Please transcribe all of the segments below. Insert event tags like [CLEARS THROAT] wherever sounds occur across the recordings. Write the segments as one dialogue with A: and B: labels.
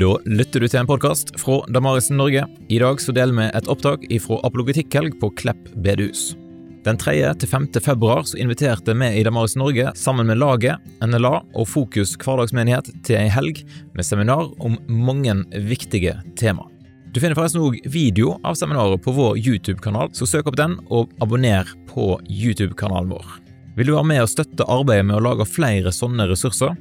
A: Da lytter du til en podkast fra Damarisen Norge. I dag så deler vi et opptak fra apologetikkhelg på Klepp bedehus. Den 3. til 5. februar så inviterte vi i Damarisen Norge sammen med laget, NLA og Fokus hverdagsmenighet til ei helg med seminar om mange viktige tema. Du finner forresten òg video av seminaret på vår YouTube-kanal, så søk opp den og abonner på YouTube-kanalen vår. Vil du være med og støtte arbeidet med å lage flere sånne ressurser?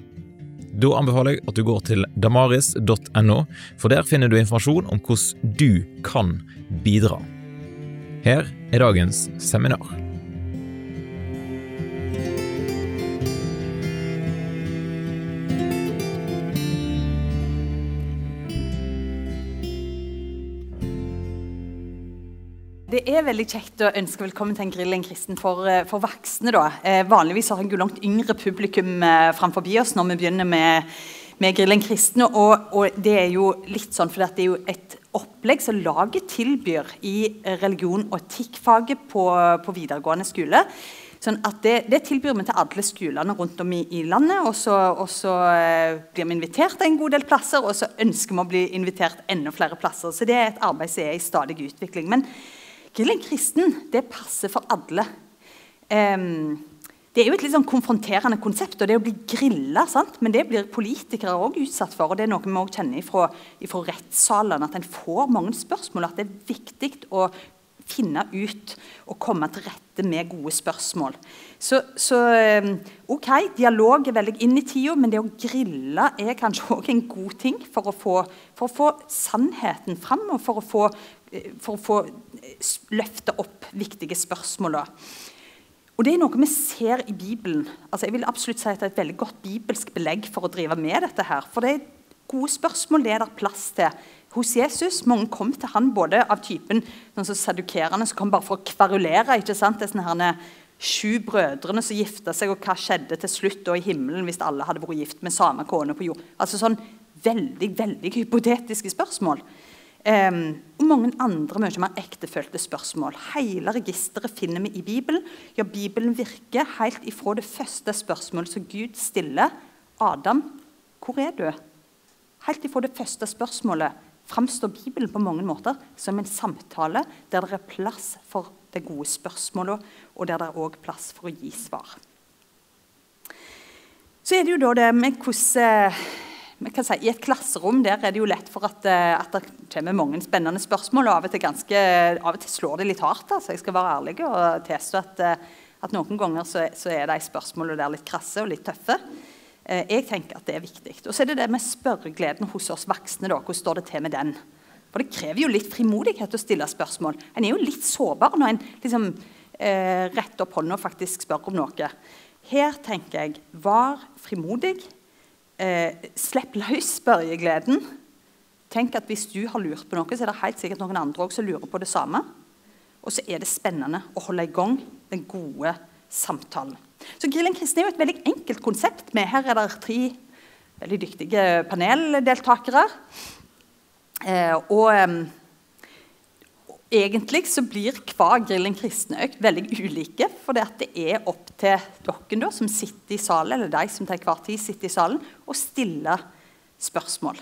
A: Da anbefaler jeg at du går til damaris.no, for der finner du informasjon om hvordan du kan bidra. Her er dagens seminar.
B: Det er veldig kjekt å ønske velkommen til en grill en kristen for, eh, for voksne. da. Eh, vanligvis har jeg jo langt yngre publikum eh, framfor oss når vi begynner med, med grill en kristen. Og, og, det er jo litt sånn, for det er jo et opplegg som laget tilbyr i religion- og etikkfaget på, på videregående skole. Sånn at det, det, tilbyr vi til alle skolene rundt om i, i landet. Og så, og så eh, blir vi invitert en god del plasser, og så ønsker vi å bli invitert enda flere plasser. Så det er et arbeid som er i stadig utvikling. Men Grillen kristen det passer for alle. Det er jo et litt sånn konfronterende konsept, og det å bli grilla, men det blir politikere også utsatt for. og Det er noe vi også kjenner fra rettssalene, at en får mange spørsmål. At det er viktig å finne ut og komme til rette med gode spørsmål. Så, så ok, dialog er veldig inn i tida, men det å grille er kanskje [LAUGHS] også en god ting for å få, for å få sannheten fram, og for å få Eh, for å få eh, løfte opp viktige spørsmål. Og Det er noe vi ser i Bibelen. Altså jeg vil absolutt si at Det er et veldig godt bibelsk belegg for å drive med dette. her. For det er gode spørsmål det er der plass til hos Jesus. Mange kom til han både av typen sånn som sadukerende, som kom bare for å kverulere. ikke sant? Det er sånne sju brødrene som gifta seg, og hva skjedde til slutt da i himmelen hvis alle hadde vært gift med samme kone på jord? Altså sånn Veldig veldig hypotetiske spørsmål. Um, og mange andre mye mer ektefølte spørsmål. Hele registeret finner vi i Bibelen. Ja, Bibelen virker helt ifra det første spørsmålet som Gud stiller Adam. Hvor er du? Helt ifra det første spørsmålet framstår Bibelen på mange måter som en samtale der det er plass for de gode spørsmålene, og der det er også plass for å gi svar. Så er det jo da det med hvordan si, I et klasserom der er det jo lett for at, eh, at det kommer mange spennende spørsmål. og Av og til, ganske, av og til slår det litt hardt. Altså. Jeg skal være ærlig og tilstå at, eh, at, noen ganger så, så er de spørsmålene der litt krasse og litt tøffe. Eh, jeg tenker at det er viktig. Og så er det det med spørregleden hos oss voksne. Hvordan står det til med den? For Det krever jo litt frimodighet å stille spørsmål. En er jo litt sårbar når en liksom, eh, retter opp hånda og faktisk spør om noe. Her tenker jeg var frimodig eh, slipp løs spørregleden. Tenk at Hvis du har lurt på noe, så er det helt sikkert noen andre også som lurer på det samme. Og så er det spennende å holde i gang den gode samtalen. Så Grillen kristen er jo et veldig enkelt konsept. med Her er det tre veldig dyktige paneldeltakere. Eh, og eh, Egentlig så blir hver Grillen kristenøkt veldig ulike. For det er opp til dere som sitter i salen, eller de som til hver tid sitter i salen, å stille spørsmål.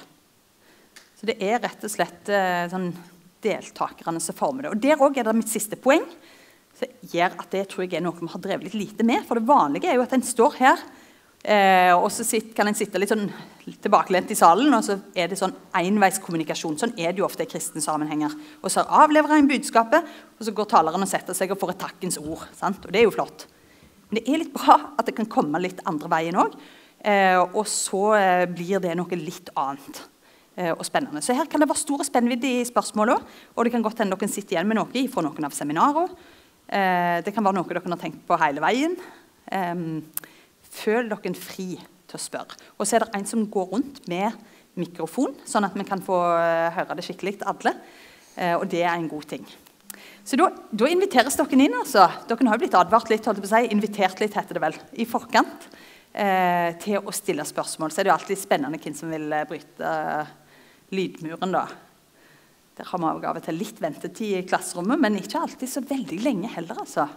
B: Så det er rett og slett eh, sånn, deltakerne som former det. Og Der òg er det mitt siste poeng. Gjør at Det tror jeg er noe vi har drevet litt lite med. For det vanlige er jo at en står her Eh, og så sitt, kan en sitte litt sånn tilbakelent i salen, og så er det sånn enveiskommunikasjon. Sånn er det jo ofte i kristne sammenhenger. Og så avleverer en budskapet, og så går taleren og setter seg og får et takkens ord. Sant? Og det er jo flott. Men det er litt bra at det kan komme litt andre veien òg. Eh, og så eh, blir det noe litt annet eh, og spennende. Så her kan det være store spennvidde i spørsmåla, og det kan godt hende dere sitter igjen med noe fra noen av seminarene. Eh, det kan være noe dere har tenkt på hele veien. Føl dere fri til å spørre. Og så er det en som går rundt med mikrofon, sånn at vi kan få eh, høre det skikkelig alle. Eh, og det er en god ting. Så da, da inviteres dere inn. altså. Dere har jo blitt advart litt, holdt på å si, invitert litt, heter det vel, i forkant eh, til å stille spørsmål. Så er det jo alltid spennende hvem som vil bryte lydmuren, da. Der har vi av og til litt ventetid i klasserommet, men ikke alltid så veldig lenge heller, altså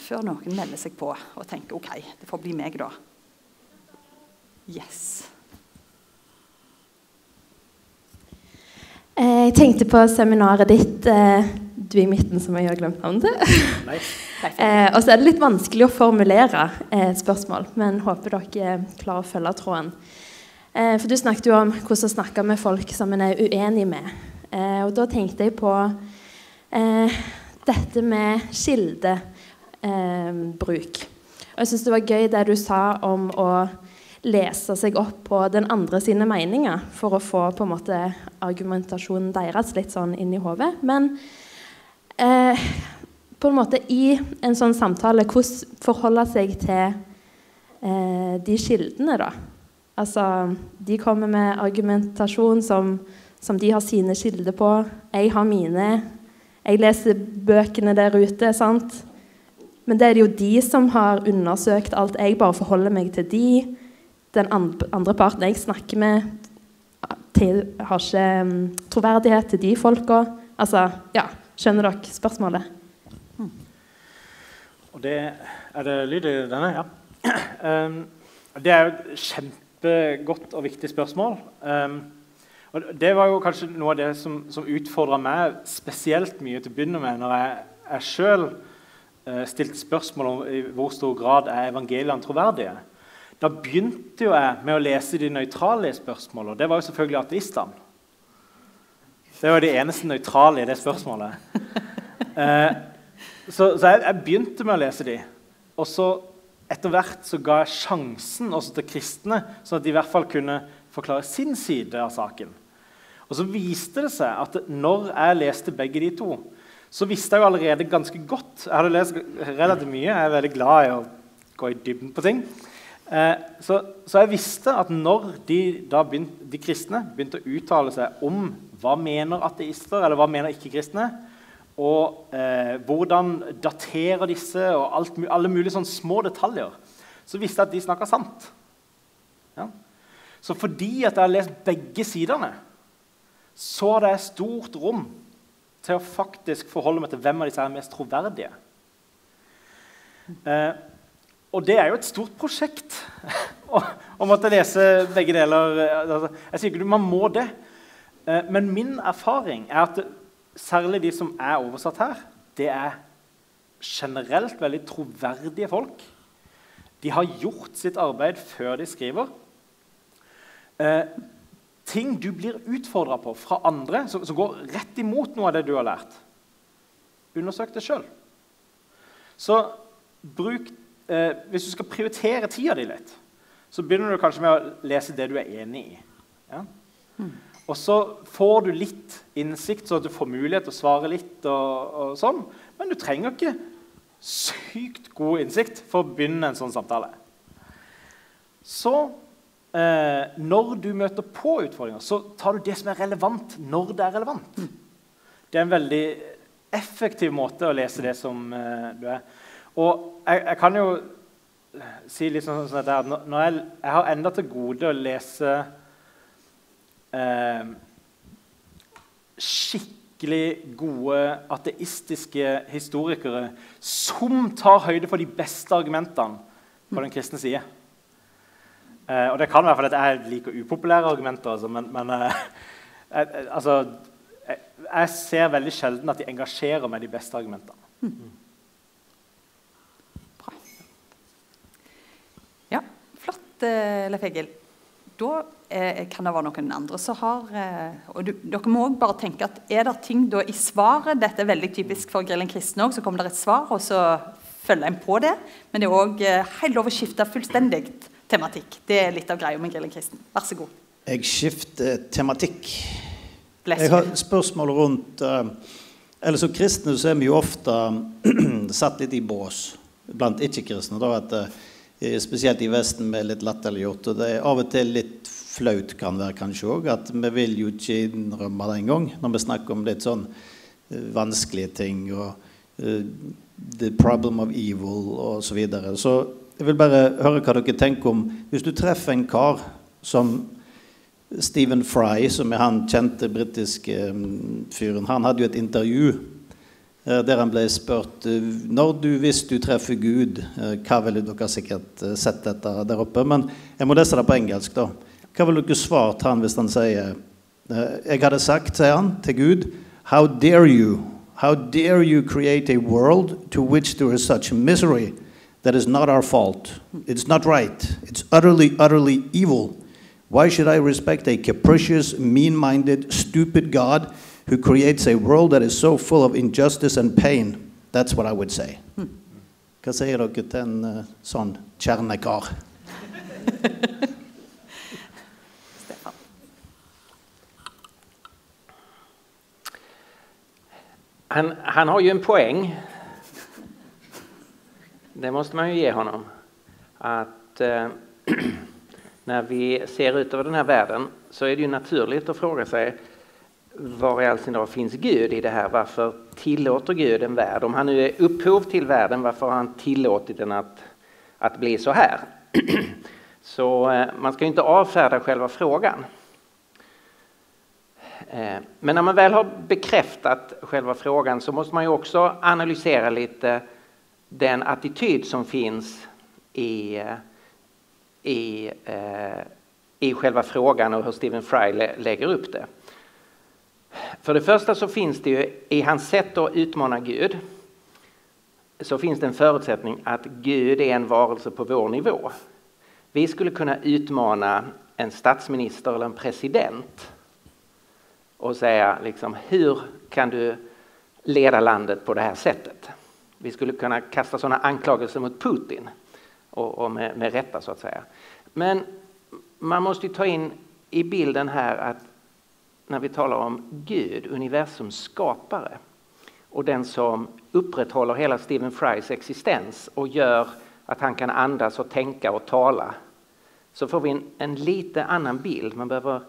B: før noen melder seg på og tenker OK, det får bli meg, da. Yes.
C: Jeg tenkte på seminaret ditt eh, Du i midten, som jeg har glemt navnet til. [LAUGHS] eh, og så er det litt vanskelig å formulere eh, spørsmål, men håper dere klarer å følge tråden. Eh, for du snakket jo om hvordan å snakke med folk som en er uenig med. Eh, og da tenkte jeg på dette med kildebruk. og jeg syns det var gøy det du sa om å lese seg opp på den andre sine meninger for å få på en måte argumentasjonen deres litt sånn inn i hodet. Men eh, på en måte i en sånn samtale, hvordan forholde seg til eh, de kildene, da? Altså, de kommer med argumentasjon som, som de har sine kilder på. Jeg har mine. Jeg leser bøkene der ute. sant? Men det er det jo de som har undersøkt alt. Jeg bare forholder meg til de den andre parten jeg snakker med, til, har ikke um, troverdighet til de folka. Altså, ja, Skjønner dere spørsmålet? Hmm.
D: Og det, Er det lyd i denne? Ja. [CLEARS THROAT] Um, det er jo et kjempegodt og viktig spørsmål. Um, og Det var jo kanskje noe av det som, som utfordra meg spesielt mye til å begynne med, når jeg, jeg sjøl uh, stilte spørsmål om i hvor stor grad er evangeliene troverdige. Da begynte jo jeg med å lese de nøytrale spørsmålene. Det var jo selvfølgelig ateistene. Det var de eneste nøytrale i det spørsmålet. Uh, [LAUGHS] så, så jeg, jeg, begynte med å lese de. Og så etter hvert så ga jeg sjansen også til kristne, sånn at de i hvert fall kunne forklare sin side av saken. Og så viste det seg at når jeg leste begge de to, så visste jeg jo allerede ganske godt Jeg hadde lest relativt mye. Jeg er veldig glad i å gå i dybden på ting. Eh, så, så, jeg visste at når de, begynte, de, kristne begynte å uttale seg om hva mener ateister, eller hva mener ikke-kristne, og eh, hvordan daterer disse, og alt, alle mulige sånne små detaljer, så visste jeg at de snakka sant. Ja? Så fordi at jeg har lest begge sidene, så er det stort rom til å faktisk forholde meg til hvem av disse er mest troverdige. Eh, og det er jo et stort prosjekt [LAUGHS] å, måtte lese begge deler. Altså, jeg sier ikke man må det, eh, men min erfaring er at særlig de som er oversatt her, det er generelt veldig troverdige folk. De har gjort sitt arbeid før de skriver. Eh, ting du blir utfordra på fra andre, som, som, går rett imot noe av det du har lært. Undersøk det sjøl. Så bruk eh, hvis du skal prioritere tida di litt, så begynner du kanskje med å lese det du er enig i. Ja? Mm. Og så får du litt innsikt, så du får mulighet til å svare litt. Og, og sånn. Men du trenger ikke sykt god innsikt for å begynne en sånn samtale. Så eh, når du møter på utfordringer, så tar du det som er relevant, når det er relevant. Det er en veldig effektiv måte å lese det som eh, du er. Og jeg, jeg, kan jo si litt sånn, sånn at jeg, når jeg, jeg har enda til gode å lese eh, skikkelig gode ateistiske historikere som tar høyde for de beste argumentene på den kristne side. Eh, og det kan være fordi jeg liker upopulære argumenter, altså, men, men eh, [LAUGHS] altså, jeg, ser veldig sjelden at de engasjerer meg de beste argumentene. Mm.
B: Leif Egil, da eh, kan det være noen andre som har eh, og du, Dere må også bare tenke at er det ting da i svaret Dette er veldig typisk for Grillen kristne òg. Så kommer det et svar, og så følger en på det. Men det er òg eh, helt lov å skifte fullstendig tematikk. Det er litt av greia med Grillen kristen. Vær så god.
E: Jeg skifter tematikk. Jeg har spørsmål rundt uh, Eller Som kristne så er vi jo ofte [CLEARS THROAT] satt litt i bås blant ikke-kristne. da at uh, Eh, spesielt i Vesten, med litt latterliggjort. Og det er av og til litt flaut kan være kanskje òg, at vi vil jo ikke innrømme det engang når vi snakker om litt sånn uh, vanskelige ting og uh, the problem of evil og Så, videre. så jeg vil bare høre hva dere tenker om Hvis du treffer en kar som Stephen Fry, som er han kjente britiske um, fyren, han hadde jo et intervju Eh, der han ble spurt eh, når du, hvis du treffer Gud eh, Hva ville dere sikkert sett dette der oppe? Men jeg må lese det på engelsk. da. Hva ville dere svart han hvis han sier Jeg hadde sagt, sier han, til Gud, How dare you? How dare you create a world to which there is such misery that is not our fault? It's not right. It's utterly, utterly evil. Why should I respect a capricious, mean minded, stupid God who creates a world that is so full of injustice and pain? That's what I would say. Hva sier dere til en uh, sånn kjernekar? [LAUGHS]
F: Han, han, har ju en poäng. Det måste man ju ge honom. Att eh, [CLEARS THROAT] när vi ser ut över den här så är det ju naturligt att fråga sig var i all sin dag finns Gud i det här? Varför tillåter Gud en värld? Om han nu är upphov till världen, varför har han tillåtit den att, bli så här? [CLEARS THROAT] Så eh, man ska inte avfärda själva frågan. Eh, men när man väl har bekräftat själva frågan så måste man ju också analysera lite den attityd som finns i, eh, i, i själva frågan och hur Stephen Fry lägger upp det. För det första så finns det ju i hans sätt att utmana Gud så finns det en förutsättning att Gud är en varelse på vår nivå. Vi skulle kunna utmana en statsminister eller en president och säga liksom, hur kan du leda landet på det här sättet? Vi skulle kunna kasta sådana anklagelser mot Putin och, och med, med rätta så att säga. Men man måste ta in i bilden här att när vi talar om Gud, universums skapare och den som upprätthåller hela Stephen Frys existens och gör att han kan andas och tänka och tala så får vi en, en lite annan bild. Man behöver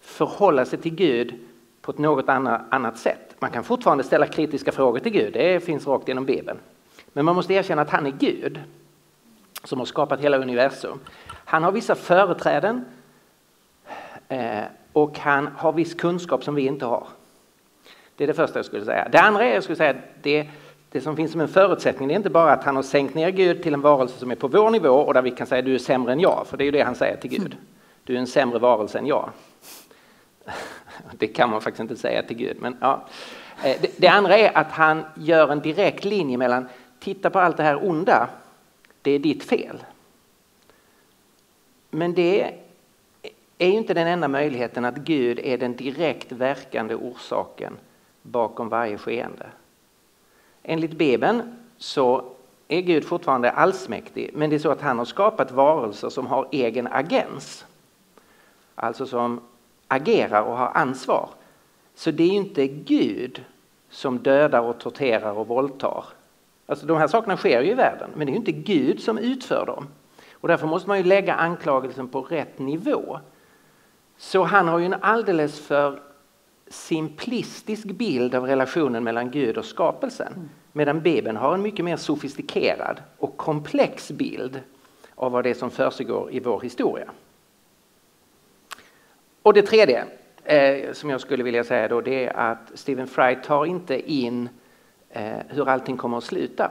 F: förhålla sig till Gud på ett något annat, sätt. Man kan fortfarande ställa kritiska frågor till Gud, det finns rakt genom Bibeln. Men man måste erkänna att han är Gud som har skapat hela universum. Han har vissa företräden eh, och han har viss kunskap som vi inte har. Det är det första jag skulle säga. Det andra är jag skulle säga det, det som finns som en förutsättning det är inte bara att han har sänkt ner Gud till en varelse som är på vår nivå och där vi kan säga du är sämre än jag, för det är ju det han säger till Gud. Du är en sämre varelse än jag. Det kan man faktiskt inte säga till Gud. Men ja. Eh, det, det andra är att han gör en direkt linje mellan titta på allt det här onda, det är ditt fel. Men det är ju inte den enda möjligheten att Gud är den direkt verkande orsaken bakom varje skeende. Enligt Bibeln så är Gud fortfarande allsmäktig men det är så att han har skapat varelser som har egen agens. Alltså som agerar och har ansvar. Så det är inte Gud som dödar och torterar och våldtar. Alltså de här sakerna sker ju i världen men det är inte Gud som utför dem. Och därför måste man ju lägga anklagelsen på rätt nivå. Så han har ju en alldeles för simplistisk bild av relationen mellan Gud och skapelsen. Medan Bibeln har en mycket mer sofistikerad och komplex bild av vad det är som försiggår i vår historia. Och det tredje eh, som jag skulle vilja säga då det är att Stephen Fry tar inte in eh, hur allting kommer att sluta.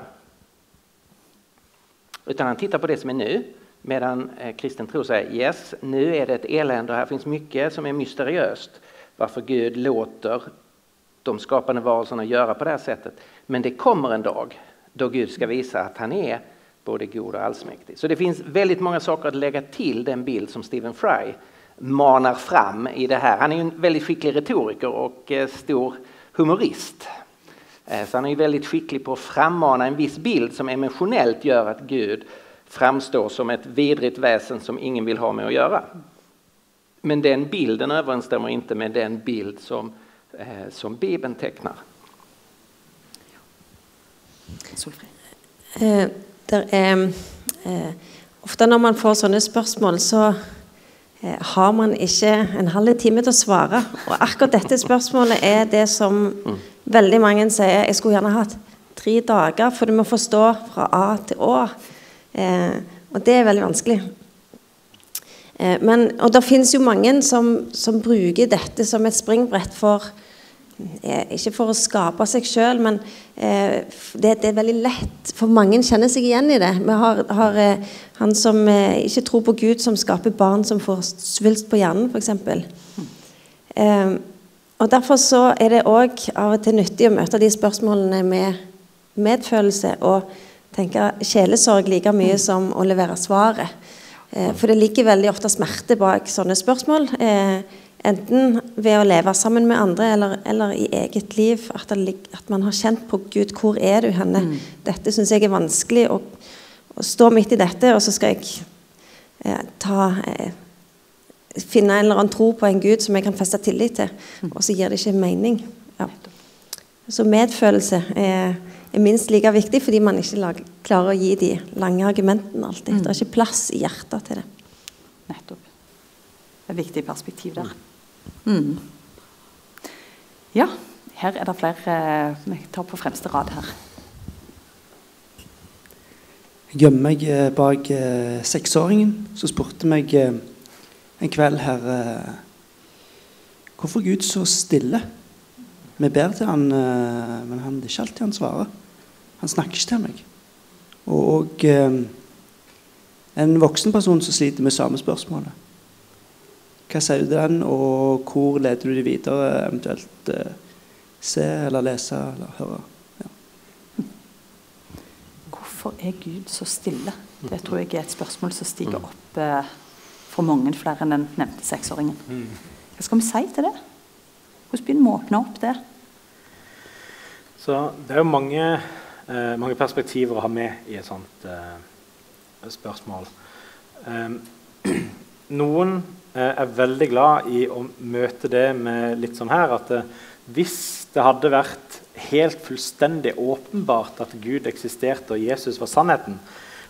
F: Utan han tittar på det som är nu Medan eh, kristen tro säger yes, nu är det ett elände och här finns mycket som är mysteriöst. Varför Gud låter de skapande varelserna göra på det här sättet. Men det kommer en dag då Gud ska visa att han är både god och allsmäktig. Så det finns väldigt många saker att lägga till den bild som Stephen Fry manar fram i det här. Han är en väldigt skicklig retoriker och eh, stor humorist. Eh, så han är väldigt skicklig på att frammana en viss bild som emotionellt gör att Gud framstår som ett vidrigt väsen som ingen vill ha med att göra. Men den bilden överensstämmer inte med den bild som, eh, som Bibeln tecknar.
G: Eh, er, eh, ofte når man får sånne spørsmål, så har man ikke en halv time til å svare. Og akkurat dette spørsmålet er det som veldig mange sier Jeg skulle gjerne hatt tre dager, for du må forstå fra A til Å. Eh, og det er veldig vanskelig. Eh, men, og det finnes jo mange som, som, bruker dette som et springbrett for eh, Ikke for å skape seg sjøl, men eh, det, det, er veldig lett, for mange kjenner seg igjen i det. Vi har, har eh, han som eh, ikke tror på Gud, som skaper barn som får svulst på hjernen, f.eks. Eh, og Derfor så er det òg av og til nyttig å møte de spørsmålene med medfølelse og tenke sjelesorg like mye mm. som å levere svaret. Eh, for det ligger veldig ofte smerte bak sånne spørsmål. Eh, enten ved å leve sammen med andre eller, eller i eget liv. At, det, at, man har kjent på Gud. Hvor er du henne? Mm. Dette syns jeg er vanskelig. Å, å, stå midt i dette, og så skal jeg eh, ta eh, finne en eller annen tro på en Gud som jeg kan feste tillit til, mm. og så gir det ikke mening. Ja. Så medfølelse er, er, minst like viktig fordi man ikke lag, klarer å gi de lange argumentene alltid. Mm. Det er ikke plass i hjertet til det.
B: Nettopp. Er et viktig perspektiv der. Mm. Ja, her er det flere Vi tar på fremste rad her.
H: Jeg gjemmer meg eh, bak eh, seksåringen som spurte meg eh, en kveld her eh, Hvorfor er Gud så stille? Vi ber til han, eh, men han, det er ikke alltid han svarer. Han snakker ikke til meg. Og, og eh, en voksen person som sliter med samme spørsmålet. Hva sier du til den, og hvor leder du de videre? Eventuelt eh, se eller lese eller høre. Ja. [LAUGHS]
B: Hvorfor er Gud så stille? Det tror jeg er et spørsmål som stiger mm. opp eh, for mange flere enn den nevnte seksåringen. Mm. Hva skal vi si til det? Hvordan begynner vi å åpne opp det?
D: Så Det er jo mange, eh, mange perspektiver å ha med i et sånt eh, spørsmål. Eh, [CLEARS THROAT] noen er veldig glad i å møte det med litt sånn her at eh, hvis det hadde vært helt fullstendig åpenbart at Gud eksisterte og Jesus var sannheten,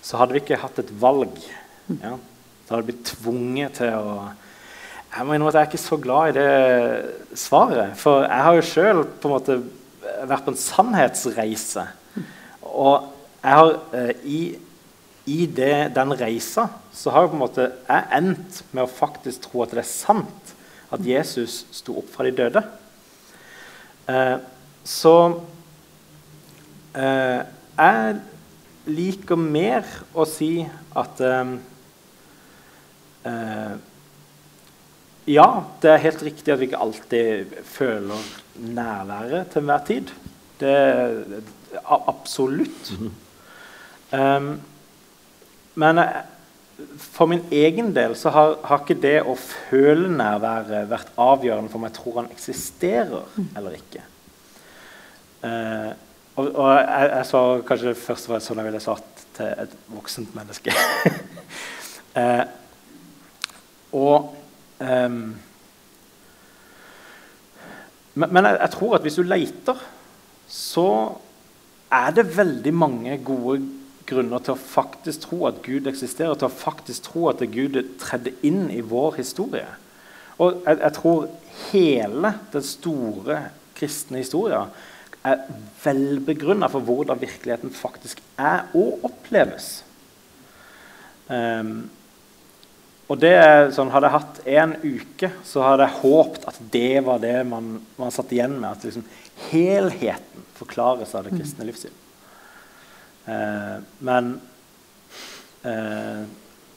D: så hadde vi ikke hatt et valg. Ja? Så hadde blitt tvunget til å Jeg må innrømme at jeg er ikke så glad i det svaret. For jeg har jo sjøl vært på en sannhetsreise. Og jeg har eh, i, i det, den reisa så har jeg på en måte jeg endt med å faktisk tro at det er sant at Jesus sto opp fra de døde. Eh, så eh, jeg liker mer å si at eh, Eh, ja, det er helt riktig at vi ikke alltid føler nærværet til enhver tid. Det er absolutt. Mm -hmm. Men eh, for min egen del så har, har, ikke det å føle nærværet vært avgjørende for om jeg tror han eksisterer mm. eller ikke. Uh, og, og jeg, jeg sa kanskje først var sånn jeg ville svart til et voksent menneske. uh, [LAUGHS] Og um, Men, men jeg, jeg, tror at hvis du leter, så er det veldig mange gode grunner til å faktisk tro at Gud eksisterer, til å faktisk tro at Gud tredde inn i vår historie. Og jeg, jeg tror hele den store kristne historien er velbegrunna for hvordan virkeligheten faktisk er og oppleves. Um, og det sånn, Hadde jeg hatt én uke, så hadde jeg håpt at det var det man, man satt igjen med. At liksom, helheten forklares av det mm. kristne livssyn. Eh, men eh,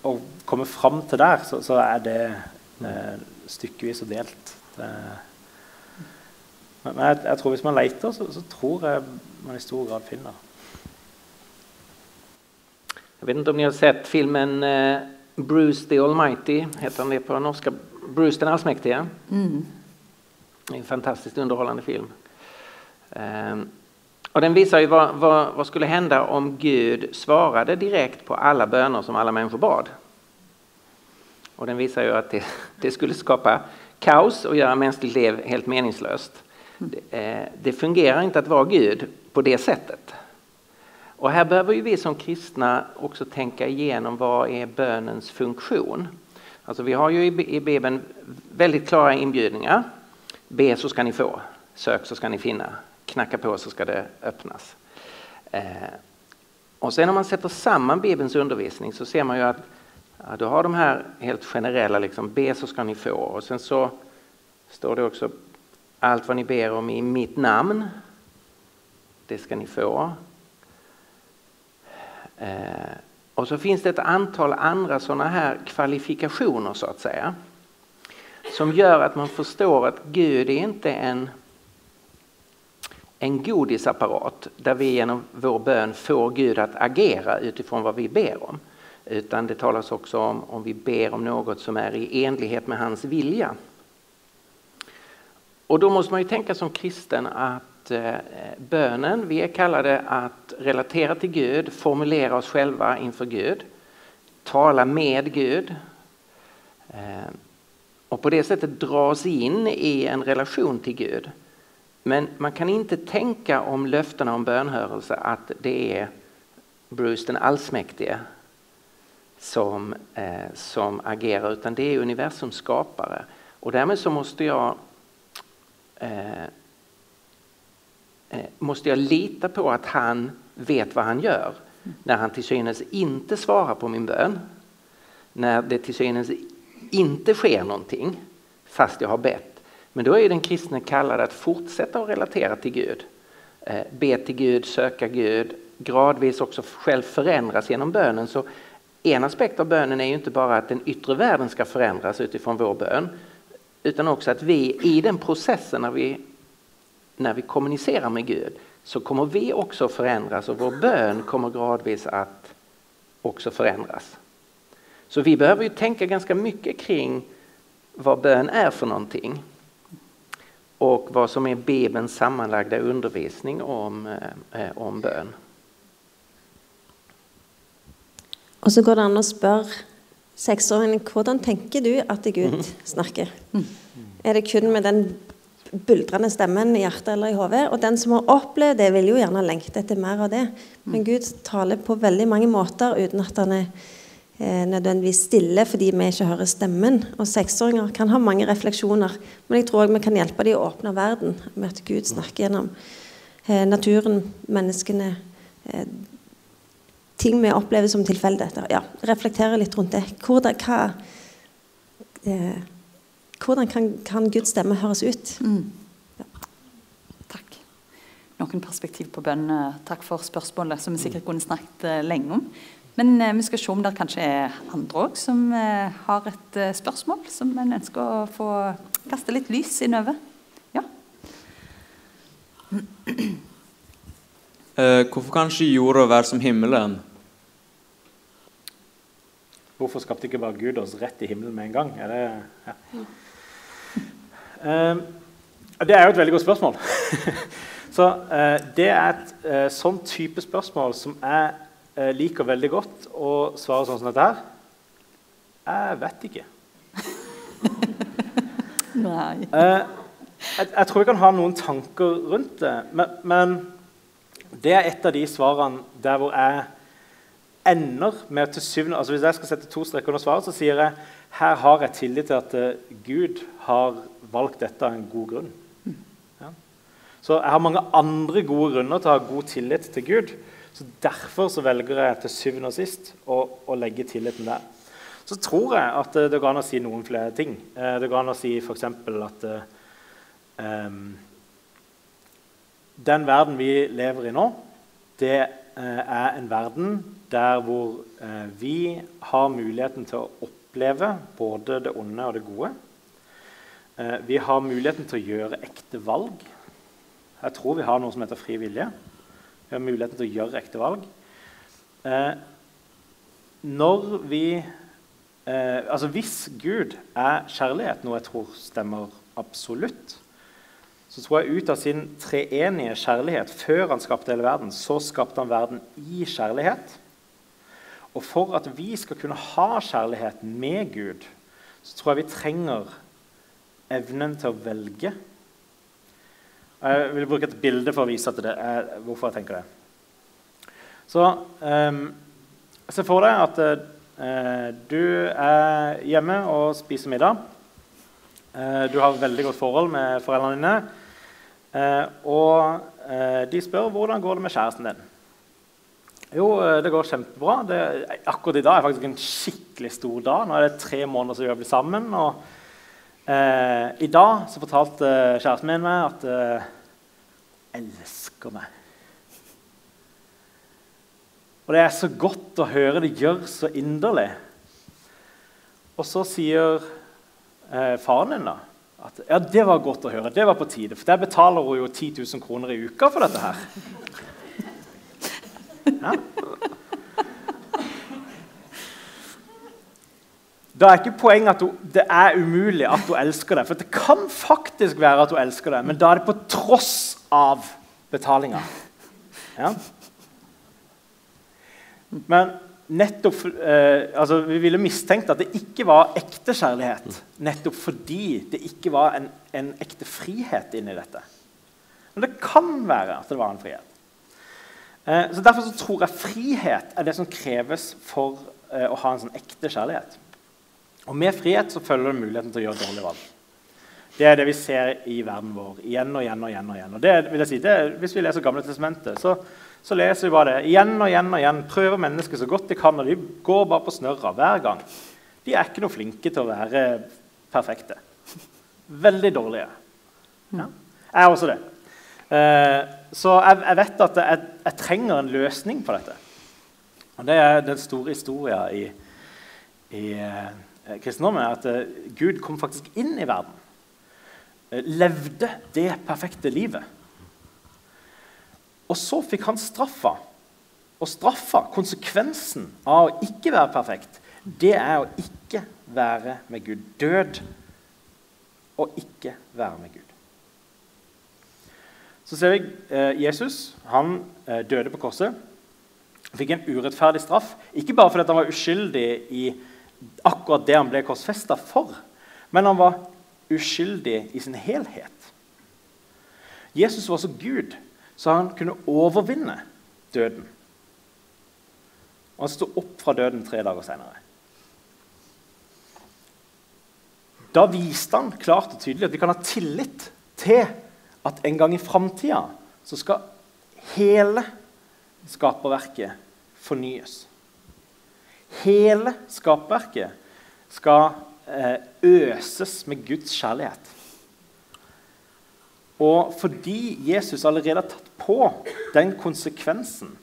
D: å komme fram til der, så, så er det eh, stykkevis og delt. Det, men jeg, jeg, tror hvis man leter, så, så, tror jeg man i stor grad finner.
F: Jeg vet ikke om dere har sett filmen eh, Bruce the Almighty heter han det på norsk? Bruce den allsmäktige. Mm. En fantastisk underholdende film. Um, och den visar ju vad, vad, vad, skulle hända om Gud svarade direkt på alla böner som alla människor bad. Och den visar ju att det, [LAUGHS] det skulle skapa kaos och göra mänskligt liv helt meningslöst. Mm. Det, eh, det fungerar inte att vara Gud på det sättet. Och här behöver ju vi som kristna också tänka igenom vad är bönens funktion. Alltså vi har ju i Bibeln väldigt klara inbjudningar. Be så ska ni få, sök så ska ni finna, knacka på så ska det öppnas. Eh, och sen om man sätter samman Bibelns undervisning så ser man ju att ja, du har de här helt generella, liksom, be så ska ni få. Och sen så står det också allt vad ni ber om i mitt namn, det ska ni få. Eh, och så finns det ett antal andra sådana här kvalifikationer så att säga. som gör att man förstår att Gud är inte en, en godisapparat där vi genom vår bön får Gud att agera utifrån vad vi ber om. Utan det talas också om om vi ber om något som är i enlighet med hans vilja. Och då måste man ju tänka som kristen att eh, bönen, vi är kallade att relatera till Gud, formulera oss själva inför Gud, tala med Gud eh, och på det sättet dras in i en relation till Gud. Men man kan inte tänka om löftena om bönhörelse att det är Bruce den allsmäktige som, eh, som agerar utan det är universums skapare. Och därmed så måste jag eh, eh, måste jag lita på att han vet vad han gör när han till synes inte svarar på min bön. När det till synes inte sker någonting fast jag har bett. Men då är den kristne kallad att fortsätta att relatera till Gud. Eh, be till Gud, söka Gud, gradvis också själv förändras genom bönen. Så en aspekt av bönen är ju inte bara att den yttre världen ska förändras utifrån vår bön utan också att vi i den processen när vi, när vi kommunicerar med Gud så kommer vi också förändras och vår bön kommer gradvis att också förändras. Så vi behöver ju tänka ganska mycket kring vad bön är för någonting och vad som är Bibelns sammanlagda undervisning om, eh, om bön.
G: Og så går det an å spørre sexåringen hvordan tenker du at Gud mhm. snakker. Er det kun med den buldrende stemmen i hjertet eller i hodet? Og den som har opplevd det, vil jo gjerne lengte etter mer av det. Men Gud taler på veldig mange måter uten at han er nødvendigvis stille fordi vi ikke hører stemmen. Og seksåringer kan ha mange refleksjoner, men jeg tror òg vi kan hjelpe dem å åpne verden med at Gud snakker gjennom eh, naturen, menneskene, eh, ting vi opplever som tilfeldigheter. Ja, reflektere litt rundt det. Hvordan, hva, eh, hvordan kan, kan, Guds stemme høres ut? Mm.
B: Takk. Noen perspektiv på bønn. Takk for spørsmålet, som vi sikkert kunne snakket eh, lenge om. Men eh, vi skal se om det kanskje er andre òg som eh, har et eh, spørsmål som en ønsker å få kaste litt lys innover. Ja.
I: Eh, hvorfor kan ikke jorda være som himmelen?
D: Hvorfor skapte ikke bare Gud oss rett i himmelen med en gang? Er det, ja. uh, det er jo et veldig godt spørsmål. [LAUGHS] Så uh, Det er et uh, sånn type spørsmål som uh, liker veldig godt å svare sånn som dette her. Jeg vet ikke. [LAUGHS]
B: Nei.
D: Jeg, jeg, tror vi kan ha noen tanker rundt det, men, men det er et av de svarene der hvor jeg ender med til syvende altså Hvis jeg skal sette to streker under svaret, så sier jeg her har jeg tillit til at uh, Gud har valgt dette av en god grunn. Ja. Så jeg har mange andre gode grunner til å ha god tillit til Gud. Så Derfor så velger jeg til syvende og sist å, å legge tilliten der. Så tror jeg at uh, det går an å si noen flere ting. Uh, det går an å si f.eks. at um, den verden vi lever i nå, det er en verden der hvor eh, vi har muligheten til å oppleve både det onde og det gode. Eh, vi har muligheten til å gjøre ekte valg. Jeg tror vi har noe som heter fri vilje. Vi har muligheten til å gjøre ekte valg. Eh, når vi eh, Altså hvis Gud er kjærlighet, noe jeg tror stemmer absolutt, så tror jeg ut av sin treenige kjærlighet før han skapte hele verden, så skapte han verden i kjærlighet. Og for at vi skal kunne ha kjærlighet med Gud, så tror jeg vi trenger evnen til å velge. Jeg vil bruke et bilde for å vise det, hvorfor jeg tenker det. Så um, Se for deg at uh, du er hjemme og spiser middag. Uh, du har veldig godt forhold med foreldrene dine. Uh, og de spør hvordan går det med kjæresten din. Jo, det går kjempebra. Det, akkurat i dag er faktisk en skikkelig stor dag. Nå er det tre måneder siden vi har blitt sammen. Og, eh, I dag så fortalte kjæresten min meg at eh, elsker meg. Og det er så godt å høre det gjør så inderlig. Og så sier eh, faren din da, at ja, det var godt å høre. Det var på tide. For der betaler hun jo 10 000 kroner i uka for dette her. [LAUGHS] Ja. Da er ikke poenget at hun, det er umulig at hun elsker deg. For det kan faktisk være at hun elsker deg, men da er det på tross av betalinga. Ja. Men nettopp, eh, altså, Vi ville mistenkt at det ikke var ekte kjærlighet. Nettopp fordi det ikke var en, en ekte frihet inni dette. Men det kan være at det var en frihet. Eh, så Derfor så tror jeg frihet er det som kreves for eh, å ha en sånn ekte kjærlighet. Og Med frihet så følger det muligheten til å gjøre dårlige valg. Det er det vi ser i verden vår igjen og igjen. og igjen og igjen. Og det vil jeg si, det, Hvis vi leser Gamle testamentet, så, så, leser vi bare det igjen og igjen. og igjen. Prøver mennesker så godt de kan, og de går bare på snørra hver gang. De er ikke noe flinke til å være perfekte. Veldig dårlige. Ja. Jeg er også det. Eh, så jeg, jeg, vet at jeg, jeg, trenger en løsning på dette. Og Det er den store historien i, i Eh, kristendommen, er at eh, Gud kom faktisk inn i verden. Eh, levde det perfekte livet. Og så fikk han straffa. Og straffa, konsekvensen av å ikke være perfekt, det er å ikke være med Gud. Død og ikke være med Gud. Så ser vi eh, Jesus. Han eh, døde på korset. Fikk en urettferdig straff. Ikke bare fordi han var uskyldig i akkurat det han ble korsfesta for. Men han var uskyldig i sin helhet. Jesus var så Gud så han kunne overvinne døden. Og han sto opp fra døden tre dager senere. Da viste han klart og tydelig at vi kan ha tillit til at en gang i framtida så skal hele skaperverket fornyes. Hele skapverket skal eh, øses med Guds kjærlighet. Og fordi Jesus allerede har tatt på den konsekvensen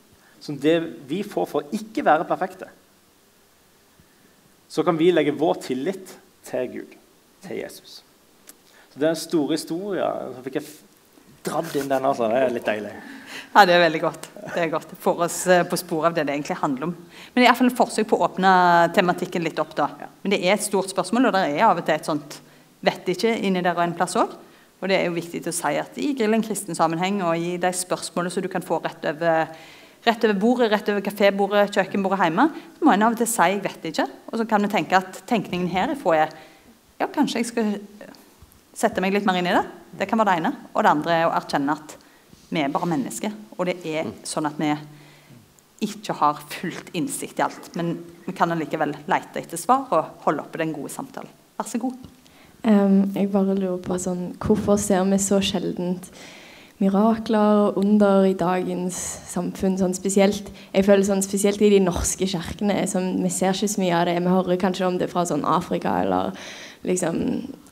D: som det vi får for å ikke være perfekte, så kan vi legge vår tillit til Gud, til Jesus. Så Det er en stor historie. Så fikk jeg dratt inn den. altså. Det er litt deilig.
B: Ja, Det er veldig godt. Det er godt. Får oss eh, på sporet av det det egentlig handler om. Men det er iallfall et forsøk på å åpne tematikken litt opp. da. Men det er et stort spørsmål, og det er av og til et sånt vet ikke inni der og en plass òg. Og det er jo viktig å si at i Grill en kristen sammenheng og i de spørsmålene som du kan få rett over, rett over bordet, rett over kafébordet, kjøkkenbordet hjemme, så må en av og til si 'jeg vet ikke'. Og så kan vi tenke at tenkningen herifra er ja, kanskje jeg skal sette meg litt mer inn i det. Det kan være det ene. Og det andre er å erkjenne at vi er bare mennesker. Og det er sånn at vi ikke har fullt innsikt i alt. Men vi kan allikevel lete etter svar og holde oppe den gode samtalen. Vær så god.
C: Um, jeg bare lurer på sånn, Hvorfor ser vi så sjeldent mirakler og under i dagens samfunn? Sånn spesielt, jeg føler sånn spesielt i de norske kirkene. Sånn, vi ser ikke så mye av det. Vi hører kanskje om det fra sånn Afrika eller liksom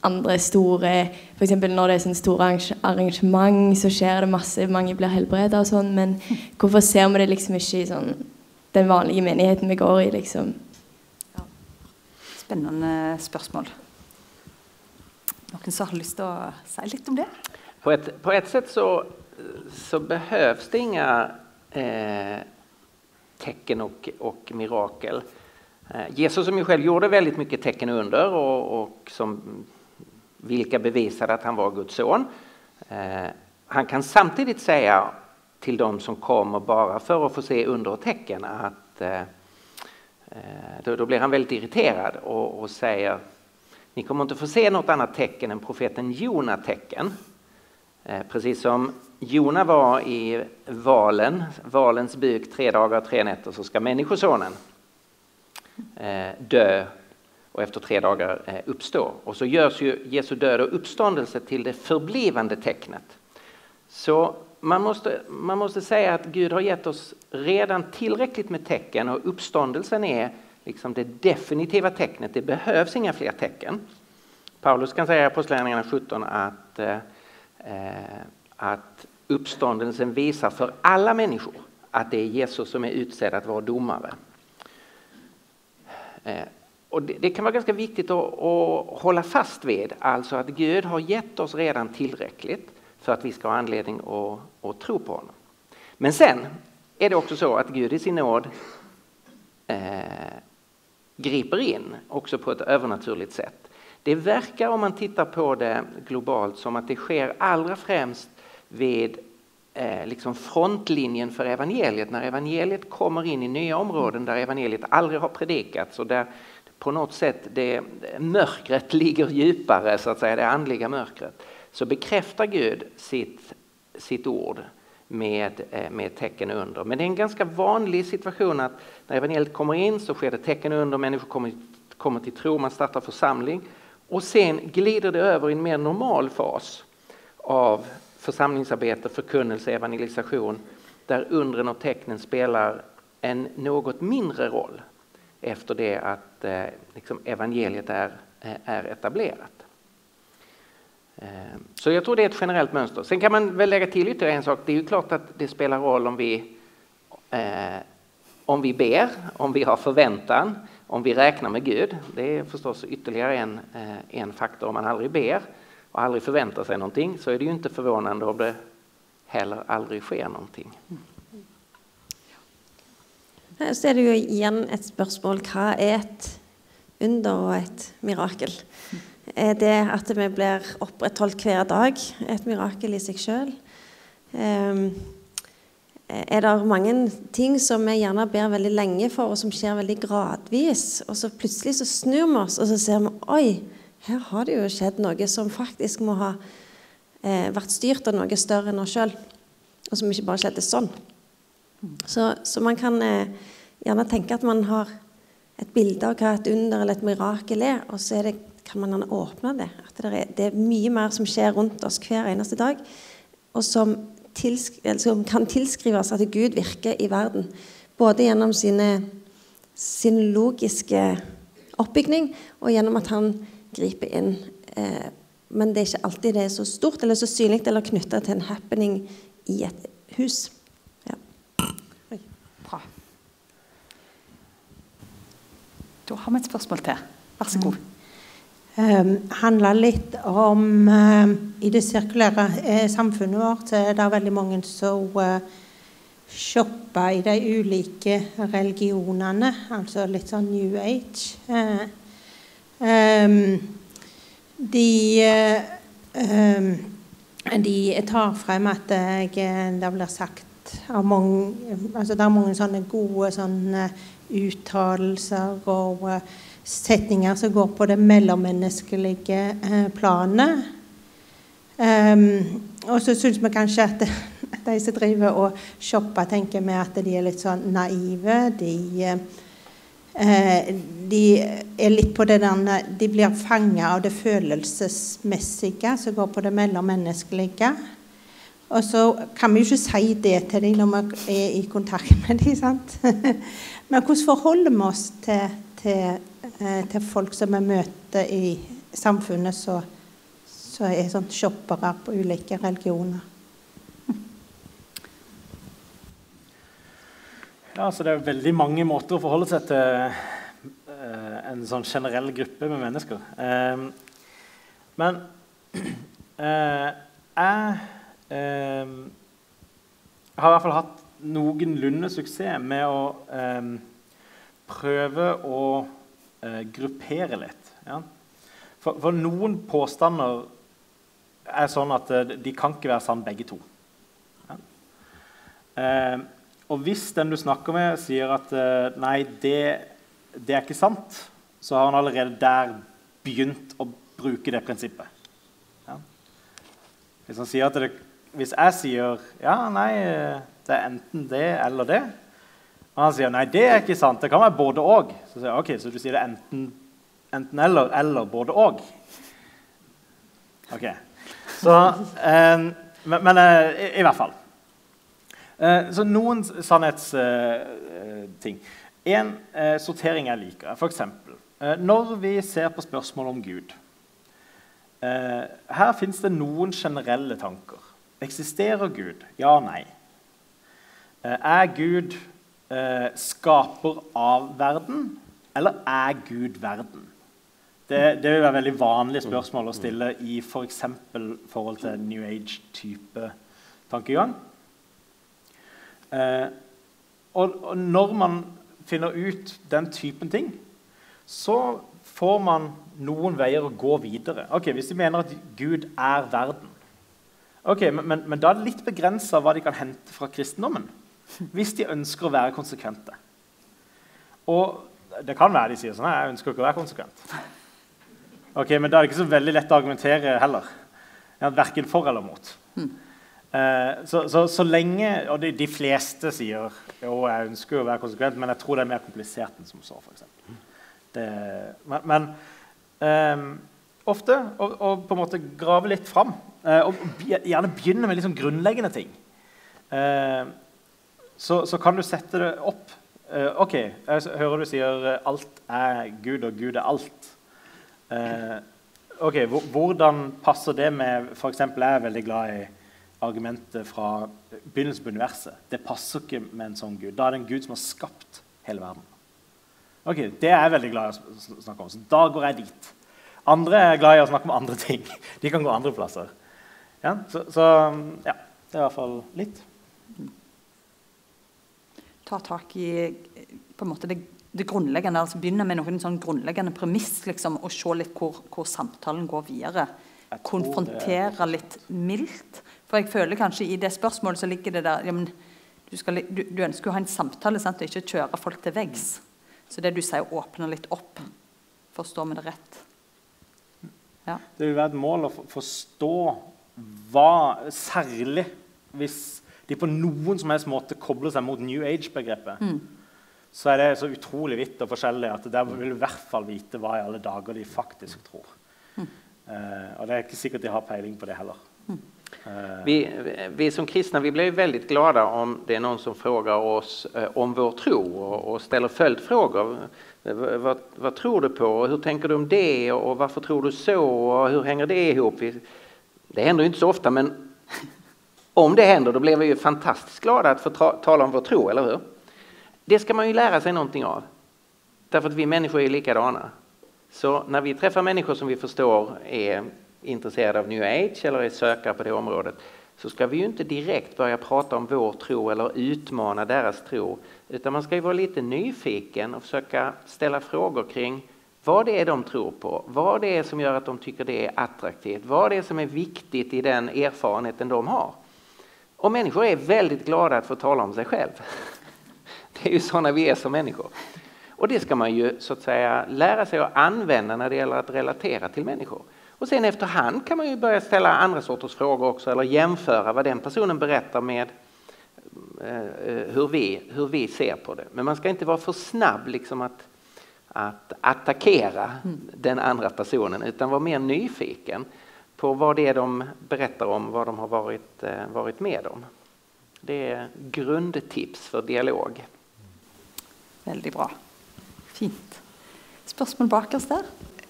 C: andre store F.eks. når det er sånn store arrangement, så skjer det masse, mange blir helbreda og sånn, men [LAUGHS] hvorfor ser vi det liksom ikke i sånn, den vanlige menigheten vi går i, liksom? Ja.
B: Spennende spørsmål. Noen som har lyst til å si litt om det?
F: På et, på et sett så, så behøves det ingen eh, tecken og, og mirakel. Eh, Jesus som ju själv gjorde väldigt mycket tecken under och, och som, vilka bevisade att han var Guds son. Eh, han kan samtidigt säga till de som kommer bara för att få se under och tecken att eh, då, då blir han väldigt irriterad och, och, säger ni kommer inte få se något annat tecken än profeten Jona tecken. Precis som Jona var i valen, valens byk tre dagar och tre nätter så ska Människosonen Eh, dö och efter tre dagar eh, uppstå. Och så görs ju Jesu död och uppståndelse till det förblivande tecknet. Så man måste, man måste säga att Gud har gett oss redan tillräckligt med tecken och uppståndelsen är liksom det definitiva tecknet. Det behövs inga fler tecken. Paulus kan säga i Apostlagärningarna 17 att, eh, att uppståndelsen visar för alla människor att det är Jesus som är utsedd att vara domare. Eh, och det, kan vara ganska viktigt att, hålla fast vid, alltså att Gud har gett oss redan tillräckligt för att vi ska ha anledning att, att tro på honom. Men sen är det också så att Gud i sin nåd eh, griper in också på ett övernaturligt sätt. Det verkar om man tittar på det globalt som att det sker allra främst vid eh, liksom frontlinjen för evangeliet. När evangeliet kommer in i nya områden där evangeliet aldrig har predikats och där på något sätt det, mörkret [LAUGHS] ligger djupare, så att säga, det andliga mörkret, så bekräftar Gud sitt, sitt ord med, eh, med tecken under. Men det är en ganska vanlig situation att när evangeliet kommer in så sker det tecken under, människor kommer, kommer till tro, man startar församling och sen glider det över i en mer normal fas av församlingsarbete, förkunnelse, evangelisation där undren och tecknen spelar en något mindre roll efter det att eh, liksom evangeliet är, eh, är etablerat. Eh, så jag tror det är ett generellt mönster. Sen kan man väl lägga till ytterligare en sak. Det är ju klart att det spelar roll om vi, eh, om vi ber, om vi har förväntan, om vi räknar med Gud. Det är förstås ytterligare en, eh, en faktor. Om man aldrig ber och aldrig förväntar sig någonting så är det ju inte förvånande om det heller aldrig sker någonting.
G: Så er det jo igjen et spørsmål hva er et under og et mirakel? Er det at vi blir opprettholdt hver dag et mirakel i seg sjøl? Um, er det mange ting som vi gjerne ber veldig lenge for, og som skjer veldig gradvis? Og så plutselig så snur vi oss, og så ser vi oi, her har det jo skjedd noe som faktisk må ha eh, vært styrt av noe større enn oss sjøl, og som ikke bare skjedde sånn. Så, så man kan eh, gjerne tenke at man har et bilde av hva et under eller et mirakel er, og så er det kan man åpne det. At det er, det er, mye mer som skjer rundt oss hver eneste dag, og som, tilsk som kan tilskrives at Gud virker i verden. Både gjennom sine, sin logiske oppbygning og gjennom at han griper inn. Eh, men det er ikke alltid det er så stort eller så synlig eller knytta til en happening i et hus. Ja.
B: Bra. Da har vi et spørsmål til. Vær så god. Mm
J: Um, handler litt om uh, I det sirkulære uh, samfunnet vårt så er det veldig mange som shopper i de ulike religionene, altså litt sånn New Age. Eh, ehm, de ehm, de tar frem at det blir sagt av mange altså Det er mange sånne gode sånne uttalelser og setninger som går på det mellommenneskelige eh, planet. Um, og så syns vi kanskje [LAUGHS] at de som driver og shopper, tenker vi at de er litt sånn naive. De, eh, de er litt på det der De blir fanga av det følelsesmessige som går på det mellommenneskelige. Og så kan vi jo ikke si det til dem når vi er i kontakt med dem. [LAUGHS] Men hvordan forholder vi oss til, til Eh, til folk som vi møter i samfunnet, så er sånn shoppere på ulike religioner.
D: Ja, så Det er veldig mange måter å forholde seg til uh, en sånn generell gruppe med mennesker. Uh, men uh, [CLEARS THROAT] jeg har i hvert fall hatt noenlunde suksess med å prøve å eh, gruppere litt. For, noen påstander er sånn at eh, de kan ikke være sann begge to. Og hvis den du snakker med, sier at uh, nei, det, det, er ikke sant, så har han allerede der begynt å bruke det prinsippet. Ja? Hvis, det, hvis jeg sier ja, nei, det er enten det eller det, og han sier nei, det er ikke sant. Det kan være både og. Så sier jeg, ok, så du sier det enten, enten eller eller både og. Ok. Så, uh, men, men uh, i, i, hvert fall. Eh, så noen sannhetsting. en eh, sortering jeg liker, er f.eks. Eh, når vi ser på spørsmål om Gud. Eh, her fins det noen generelle tanker. Eksisterer Gud? Ja, nei. er Gud eh, skaper av verden? Eller er Gud verden? Det, det vil være veldig vanlige spørsmål å stille i f.eks. For forhold til New Age-type tankegang. Eh, og, og, når man finner ut den typen ting, så får man noen veier å gå videre. Ok, Hvis de mener at Gud er verden, Ok, men, men, men da er det litt begrensa hva de kan hente fra kristendommen. Hvis de ønsker å være konsekvente. Og det kan være de sier sånn Jeg ønsker ikke å være konsekvent. Ok, Men da er det ikke så veldig lett å argumentere heller. Verken for eller mot. Eh, så, så, så, lenge Og de, de, fleste sier jo, jeg ønsker å være konsekvent, men jeg tror det er mer komplisert enn som så. For det, men, men um, ofte å på en måte grave litt fram Eh, og gjerne begynne med litt sånn grunnleggende ting. Uh, så, så, kan du sette det opp. Uh, OK, jeg hører du sier 'alt er Gud, og Gud er alt'. ok, Hvordan passer det med F.eks. jeg er veldig glad i argumentet fra begynnelsen på universet. Det passer ikke med en sånn Gud. Da er det en Gud som har skapt hele verden. Ok, Det er jeg veldig glad i å snakke om. Så da går jeg dit. Andre er glad i å snakke om andre ting. [LAUGHS] De kan gå andre plasser. Ja, så, så, ja, det er i hvert fall litt.
B: Ta tak i på en måte det, det grunnleggende. altså Begynne med noen sånn grunnleggende premiss liksom, og se litt hvor, hvor samtalen går videre. Konfrontere litt mildt. For jeg føler kanskje i det spørsmålet så ligger det der ja, men, du, skal, du, du, ønsker å ha en samtale sant, og ikke kjøre folk til veggs. Så det du sier, åpner litt opp. Forstår vi det rett?
D: Ja. Det vil være et mål å forstå hva Særlig hvis de på noen som helst måte kobler seg mot New Age-begrepet. Mm. Så er det så utrolig vidt og forskjellig at der vil du i hvert fall vite hva i alle dager de faktisk tror. Mm. Uh, og det er ikke sikkert de har peiling på det heller. Mm.
F: Vi, vi, som kristna vi blir veldig glade om det er noen som spør oss uh, om vår tro og, og stiller følgespørsmål. Hva, hva, tror du på, og hvordan tenker du om det, og hvorfor tror du så, og hvordan henger det sammen? Det händer inte så ofta, men [LAUGHS] om det händer då blir vi ju fantastiskt glada att få tala om vår tro, eller hur? Det ska man ju lära sig någonting av. Därför att vi människor är likadana. Så när vi träffar människor som vi förstår är intresserade av new age eller är sökare på det området så ska vi ju inte direkt börja prata om vår tro eller utmana deras tro utan man ska ju vara lite nyfiken och försöka ställa frågor kring vad det är de tror på, vad det är som gör att de tycker det är attraktivt, vad det är som är viktigt i den erfarenheten de har. Och människor är väldigt glada att få tala om sig själv. [LAUGHS] Det är ju sådana vi är som människor. Och det ska man ju så att säga lära sig att använda när det gäller att relatera till människor. Och sen efterhand kan man ju börja ställa andra sorters frågor också eller jämföra vad den personen berättar med eh, eh, hur vi, hur vi ser på det. Men man ska inte vara för snabb liksom att att attackera mm. den andra personen utan vara mer nyfiken på vad det är de berättar om, vad de har varit, eh, varit med om. Det är grundtips för dialog.
B: Veldig bra. Fint. Spørsmål bakerst der?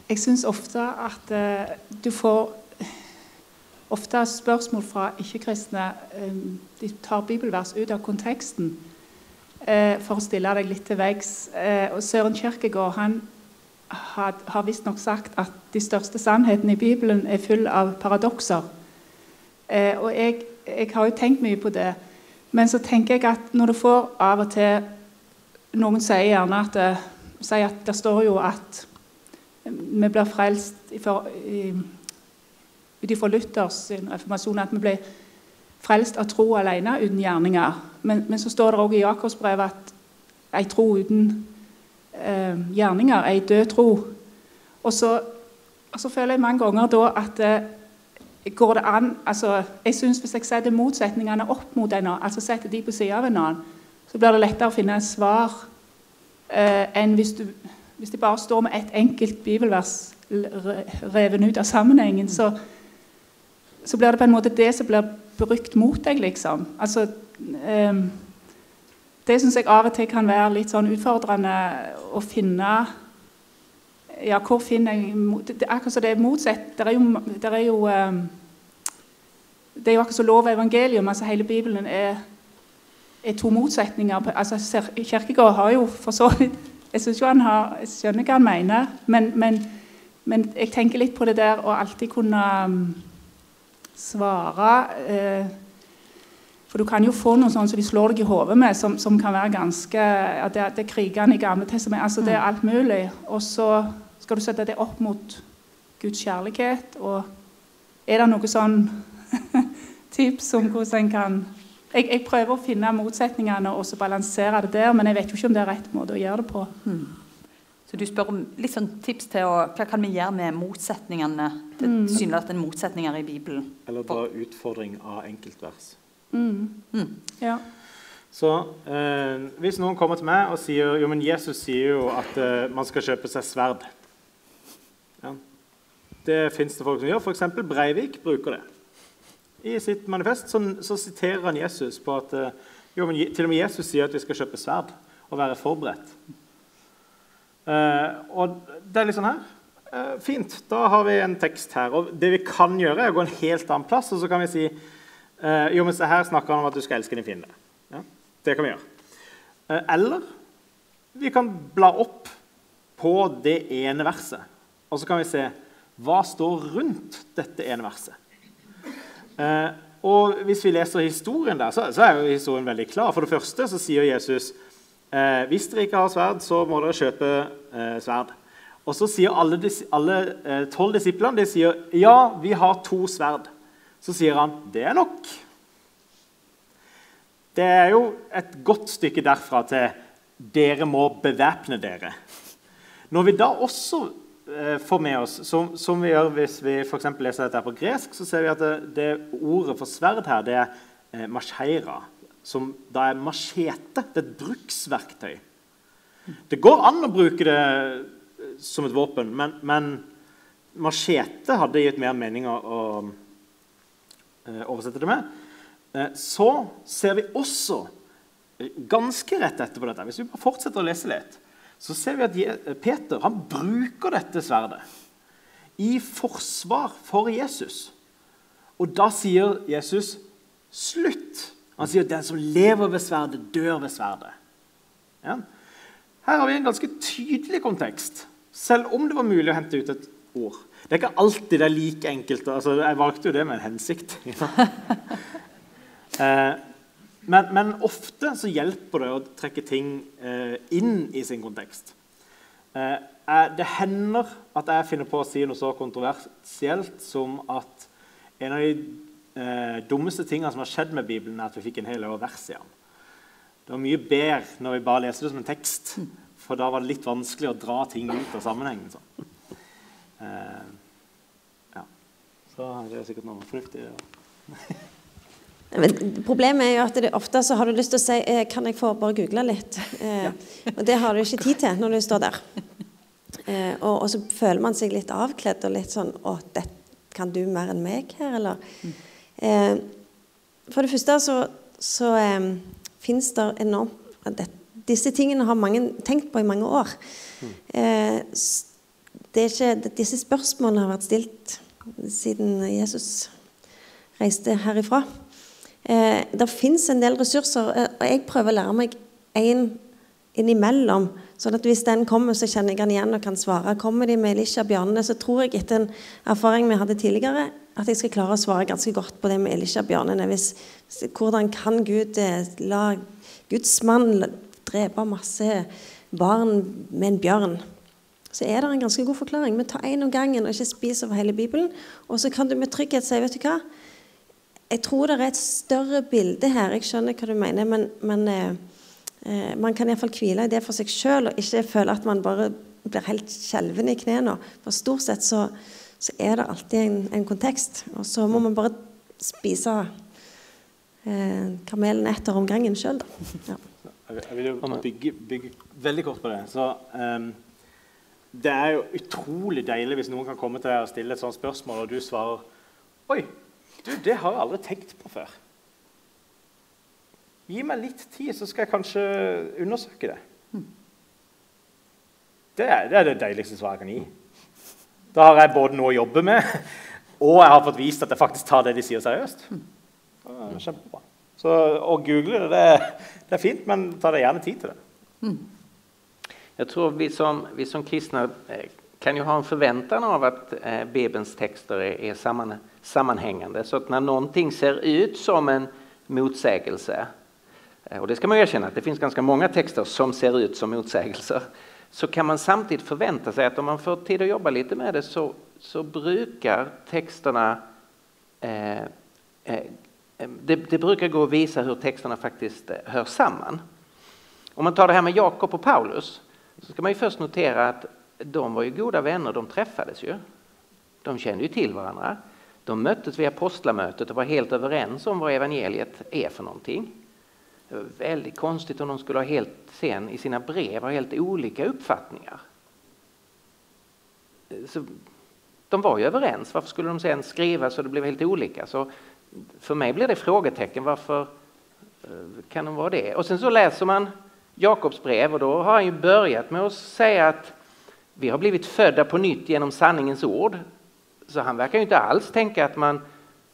K: Jeg syns ofte at uh, du får ofte spørsmål fra ikke-kristne um, De tar bibelvers ut av konteksten eh, for å stille deg litt til veggs. Eh, og Søren Kierkegaard han had, har visstnok sagt at de største sannhetene i Bibelen er full av paradokser. Eh, og jeg, jeg, har jo tenkt mye på det. Men så tenker jeg at når du får av og til Noen sier gjerne at det, sier at det står jo at vi blir frelst ut ifra Luthers reformasjon at vi blir frelst av tro alene uten gjerninger. Men, men så står det også i Jakobsbrevet at ei tro uten eh, gjerninger er ei død tro. Og så, og så, føler jeg mange ganger da at eh, går det an altså, jeg synes Hvis jeg setter motsetningene opp mot en annen, altså setter de på siden av en annen, så blir det lettere å finne et svar eh, enn hvis, du, hvis de bare står med ett enkelt bibelvers revet ut av sammenhengen. Så, så blir det på en måte det som blir brukt mot deg, liksom. Altså, um, det syns jeg av og til kan være litt sånn utfordrende å finne Ja, hvor finner jeg det, Akkurat som det er motsatt. Det er jo, det er jo, um, det er jo akkurat som lov og evangelium. altså Hele Bibelen er, er to motsetninger. altså Kirkegård har jo for så vidt Jeg syns jo han har, jeg skjønner hva han mener, men, men, men, jeg tenker litt på det der å alltid kunne um, svare eh, For du kan jo få noe sånn som de slår deg i hodet med, som, som, kan være ganske ja, Det, det er krigene i Gamle testament, altså det er mm. alt mulig. Og så skal du sette det opp mot Guds kjærlighet. Og er det noe sånn [LAUGHS] tips om hvordan en kan jeg, jeg, prøver å finne motsetningene og så balansere det der, men jeg vet jo ikke om det er rett måte å gjøre det på. Mm.
B: Så du spør om litt sånn tips til å, hva kan vi gjøre med motsetningene? Det mm. tilsynelatende motsetninger i Bibelen.
D: Eller dra utfordring av enkeltvers.
K: Mm. Mm. Ja.
D: Så eh, hvis noen kommer til meg og sier jo, men Jesus sier jo at eh, man skal kjøpe seg sverd ja. Det fins det folk som gjør. F.eks. Breivik bruker det. I sitt manifest så, så siterer han Jesus på at eh, jo, men til og med Jesus sier at vi skal kjøpe sverd og være forberedt. Uh, og det er litt sånn her. Uh, fint, da har vi en tekst her. Og det vi kan gjøre, er å gå en helt annen plass. Og så kan vi si uh, jo, men her snakker han om at du skal elske din fiende. Ja, det kan vi gjøre. Eller vi kan bla opp på det ene verset, og så kan vi se hva står rundt dette ene verset. Eh, og Hvis vi leser historien der, så, så, er jo historien veldig klar. For det første så sier Jesus eh, hvis dere ikke har sverd, så må dere kjøpe eh, sverd. Og så sier alle, alle eh, tolv disiplene de sier, ja, vi har to sverd. Så sier han det er nok. Det er jo et godt stykke derfra til dere må bevæpne dere. Når vi da også får med oss, som, som, vi gjør hvis vi for leser dette på gresk, så ser vi at det, det ordet for sverd her det er eh, macheira, som da er machete. Det er et bruksverktøy. Det går an å bruke det eh, som et våpen, men, men machete hadde gitt mer mening å, å eh, oversette det med. Eh, så ser vi også, ganske rett etterpå dette, hvis vi bare fortsetter å lese litt så ser vi at Peter han bruker dette sverdet i forsvar for Jesus. Og da sier Jesus slutt. Han sier at den som lever ved sverdet, dør ved sverdet. Ja. Her har vi en ganske tydelig kontekst, selv om det var mulig å hente ut et ord. Det er ikke alltid det er like enkelt. Altså, jeg valgte jo det med en hensikt. [LAUGHS] eh, men, men, ofte så hjelper det å trekke ting eh, inn i sin kontekst. Eh, det hender at jeg finner på å si noe så kontroversielt som at en av de eh, dummeste tingene som har skjedd med Bibelen, er at vi fikk en hel vers i den. Det var mye bedre når vi bare leste det som en tekst, for da var det litt vanskelig å dra ting ut av sammenhengen. Så, Eh, ja. Så det er sikkert noe fornuftig. Ja. [LAUGHS]
G: Men problemet er jo at det, ofte så har du lyst til å si eh, Kan jeg få bare google litt? Eh, og det har du ikke tid til når du står der. [LAUGHS] Eh, og, og, så føler man seg litt avkledd og litt sånn Å, det, kan du mer enn meg her, eller? Eh, for det første så, så fins det enormt det, Disse tingene har mange tenkt på i mange år. Eh, det er ikke, disse spørsmålene har vært stilt siden Jesus reiste herifra. Eh, det fins en del ressurser, eh, og jeg prøver å lære meg én innimellom. sånn at hvis den kommer, så kjenner jeg den igjen og kan svare. Kommer de med Elisha bjørnene, så tror jeg etter en erfaring vi hadde tidligere, at jeg skal klare å svare ganske godt på det med Elisha bjørnene. Hvis, hvordan kan Gud eh, la Guds mann drepe masse barn med en bjørn? Så er det en ganske god forklaring. Men ta én om gangen og ikke spis over hele Bibelen. Og så kan du med trygghet si vet du hva, jeg tror det er et større bilde her. Jeg skjønner hva du mener, men, men eh, eh man kan iallfall hvile i det for seg sjøl og ikke føle at man bare blir helt skjelven i knærne. For stort sett så, så, er det alltid en, en, kontekst. Og så må man bare spise eh, kamelen etter om gangen sjøl, da. Ja.
D: Jeg vil jo bygge, bygge, veldig kort på det. Så, um, det er jo utrolig deilig hvis noen kan komme til deg og stille et sånt spørsmål, og du svarer Oi, du, det har jeg aldri tenkt på før. Gi meg litt tid, så skal jeg kanskje undersøke det. Det er det, er det deiligste svaret jeg kan gi. Da har jeg både noe å jobbe med, og jeg har fått vist at jeg faktisk tar det de sier, seriøst. Kjempebra. Så å google det, det, det er fint, men ta deg gjerne tid til det.
F: Jeg tror vi som, vi som kristna eh, kan ju ha en förväntan av att eh, Bibelns texter är, är samman, sammanhängande. Så att när någonting ser ut som en motsägelse, eh, och det ska man erkänna att det finns ganska många texter som ser ut som motsägelser, så kan man samtidigt förvänta sig att om man får tid att jobba lite med det så, så brukar texterna eh, eh, det, det, brukar gå att visa hur texterna faktiskt hör samman. Om man tar det här med Jakob och Paulus så ska man ju först notera att de var ju goda vänner, de träffades ju. De kände ju till varandra. De möttes vid apostlamötet och var helt överens om vad evangeliet är för någonting. Det var väldigt konstigt om de skulle ha helt sen i sina brev ha helt olika uppfattningar. Så de var ju överens, varför skulle de sen skriva så det blev helt olika? Så för mig blir det frågetecken, varför eh, kan de vara det? Och sen så läser man Jakobs brev och då har han ju börjat med att säga att vi har blivit födda på nytt genom sanningens ord. Så han verkar inte alls tänka att man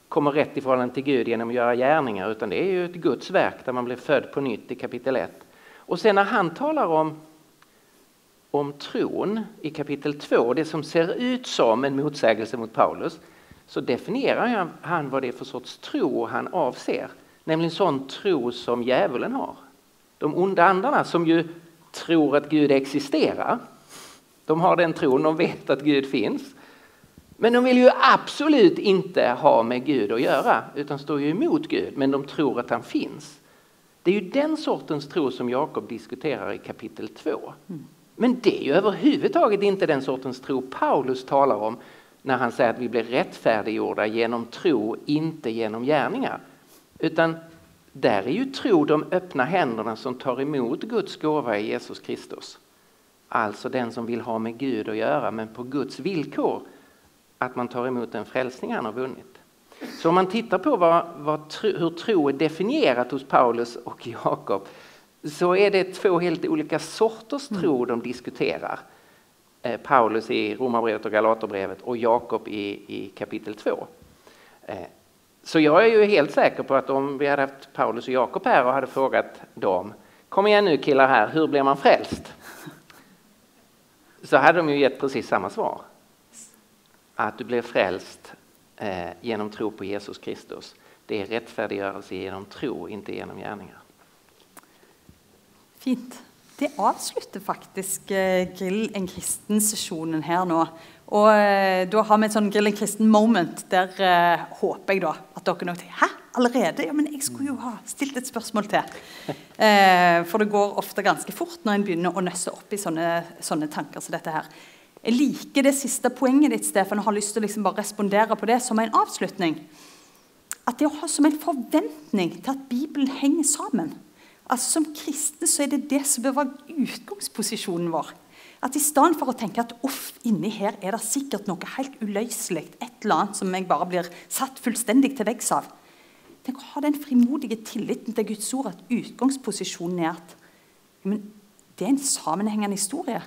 F: kommer rätt i förhållande till Gud genom att göra gärningar utan det är ju ett Guds verk där man blir född på nytt i kapitel 1. Och sen när han talar om, om tron i kapitel 2, det som ser ut som en motsägelse mot Paulus, så definierar han vad det är för sorts tro han avser. Nämligen sån tro som djävulen har. De onda andarna som ju tror att Gud existerar. De har den tron, de vet att Gud finns. Men de vill ju absolut inte ha med Gud att göra, utan står ju emot Gud, men de tror att han finns. Det är ju den sortens tro som Jakob diskuterar i kapitel 2. Men det är ju överhuvudtaget inte den sortens tro Paulus talar om när han säger att vi blir rättfärdiggjorda genom tro, inte genom gärningar. Utan där är ju tro de öppna händerna som tar emot Guds gåva i Jesus Kristus. Alltså den som vill ha med Gud att göra, men på Guds villkor. Att man tar emot den frälsning han har vunnit. Så om man tittar på vad, vad, hur tro är definierat hos Paulus och Jakob så är det två helt olika sorters tro mm. de diskuterar. Eh, Paulus i Romarbrevet och Galaterbrevet och Jakob i, i kapitel 2. Eh, så jag är ju helt säker på att om vi hade haft Paulus och Jakob här och hade frågat dem Kom igen nu killar här, hur blir man frälst? Så hade de ju gett precis samma svar. Att du blir frälst eh, genom tro på Jesus Kristus. Det är rättfärdiggörelse genom tro, inte genom gärningar.
B: Fint. Det avslutter faktisk eh, Grill en kristen-sesjonen her nå. Og eh, da har vi et sånn Grill en kristen-moment der eh, håper jeg da at dere nok tenker Hæ, allerede? Ja, men jeg skulle jo ha stilt et spørsmål til. Eh, for det går ofte ganske fort når en begynner å nøsse opp i sånne, sånne tanker som dette her. Jeg liker det siste poenget ditt, Stefan, og har lyst til å liksom bare respondere på det som en avslutning. At det å ha som en forventning til at Bibelen henger sammen. Altså Som kristne så er det det som bør være utgangsposisjonen vår. At I stedet for å tenke at uff, inni her er det sikkert noe helt uløselig, et eller annet som jeg bare blir satt fullstendig til veggs av. Tenk å ha den frimodige tilliten til Guds ord at utgangsposisjonen er at men, det er en sammenhengende historie.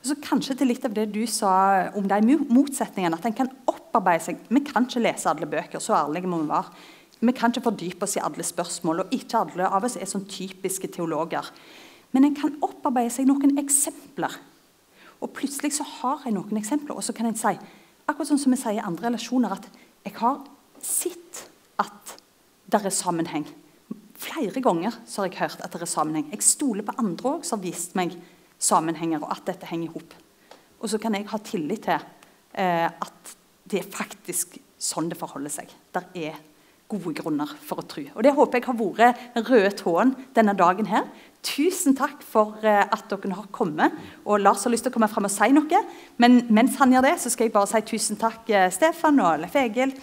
B: Og så kanskje til litt av det du sa om de motsetningene. At en kan opparbeide seg Vi kan ikke lese alle bøker, så ærlige må vi være. Vi kan ikke fordype oss i alle spørsmål, og ikke alle av oss er sånn typiske teologer. Men en kan opparbeide seg noen eksempler og plutselig så har en noen eksempler, og så kan en si, akkurat sånn som vi sier i andre relasjoner, at jeg har sett at det er sammenheng. Flere ganger har jeg hørt at det er sammenheng. Jeg stoler på andre òg som har vist meg sammenhenger, og at dette henger i hop. Og så kan jeg ha tillit til eh, at det er faktisk sånn det forholder seg. Der er gode grunner for å tro. Og Det håper jeg har vært den røde tråden denne dagen. her. Tusen takk for eh, at dere har kommet. Og Lars har lyst til å komme frem og si noe. Men mens han gjør det, så skal jeg bare si tusen takk eh, Stefan og Leif Egil.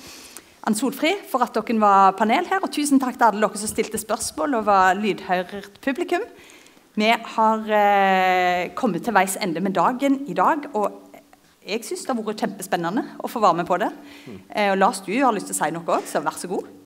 B: Ann Solfri for at dere var panel her, og tusen takk til alle dere som stilte spørsmål og var lydhørt publikum. Vi har eh, kommet til veis ende med dagen i dag. og jeg syns det har vært kjempespennende å få være med på det. Mm. Eh, og Lars, du har lyst til å si noe òg, så vær så god.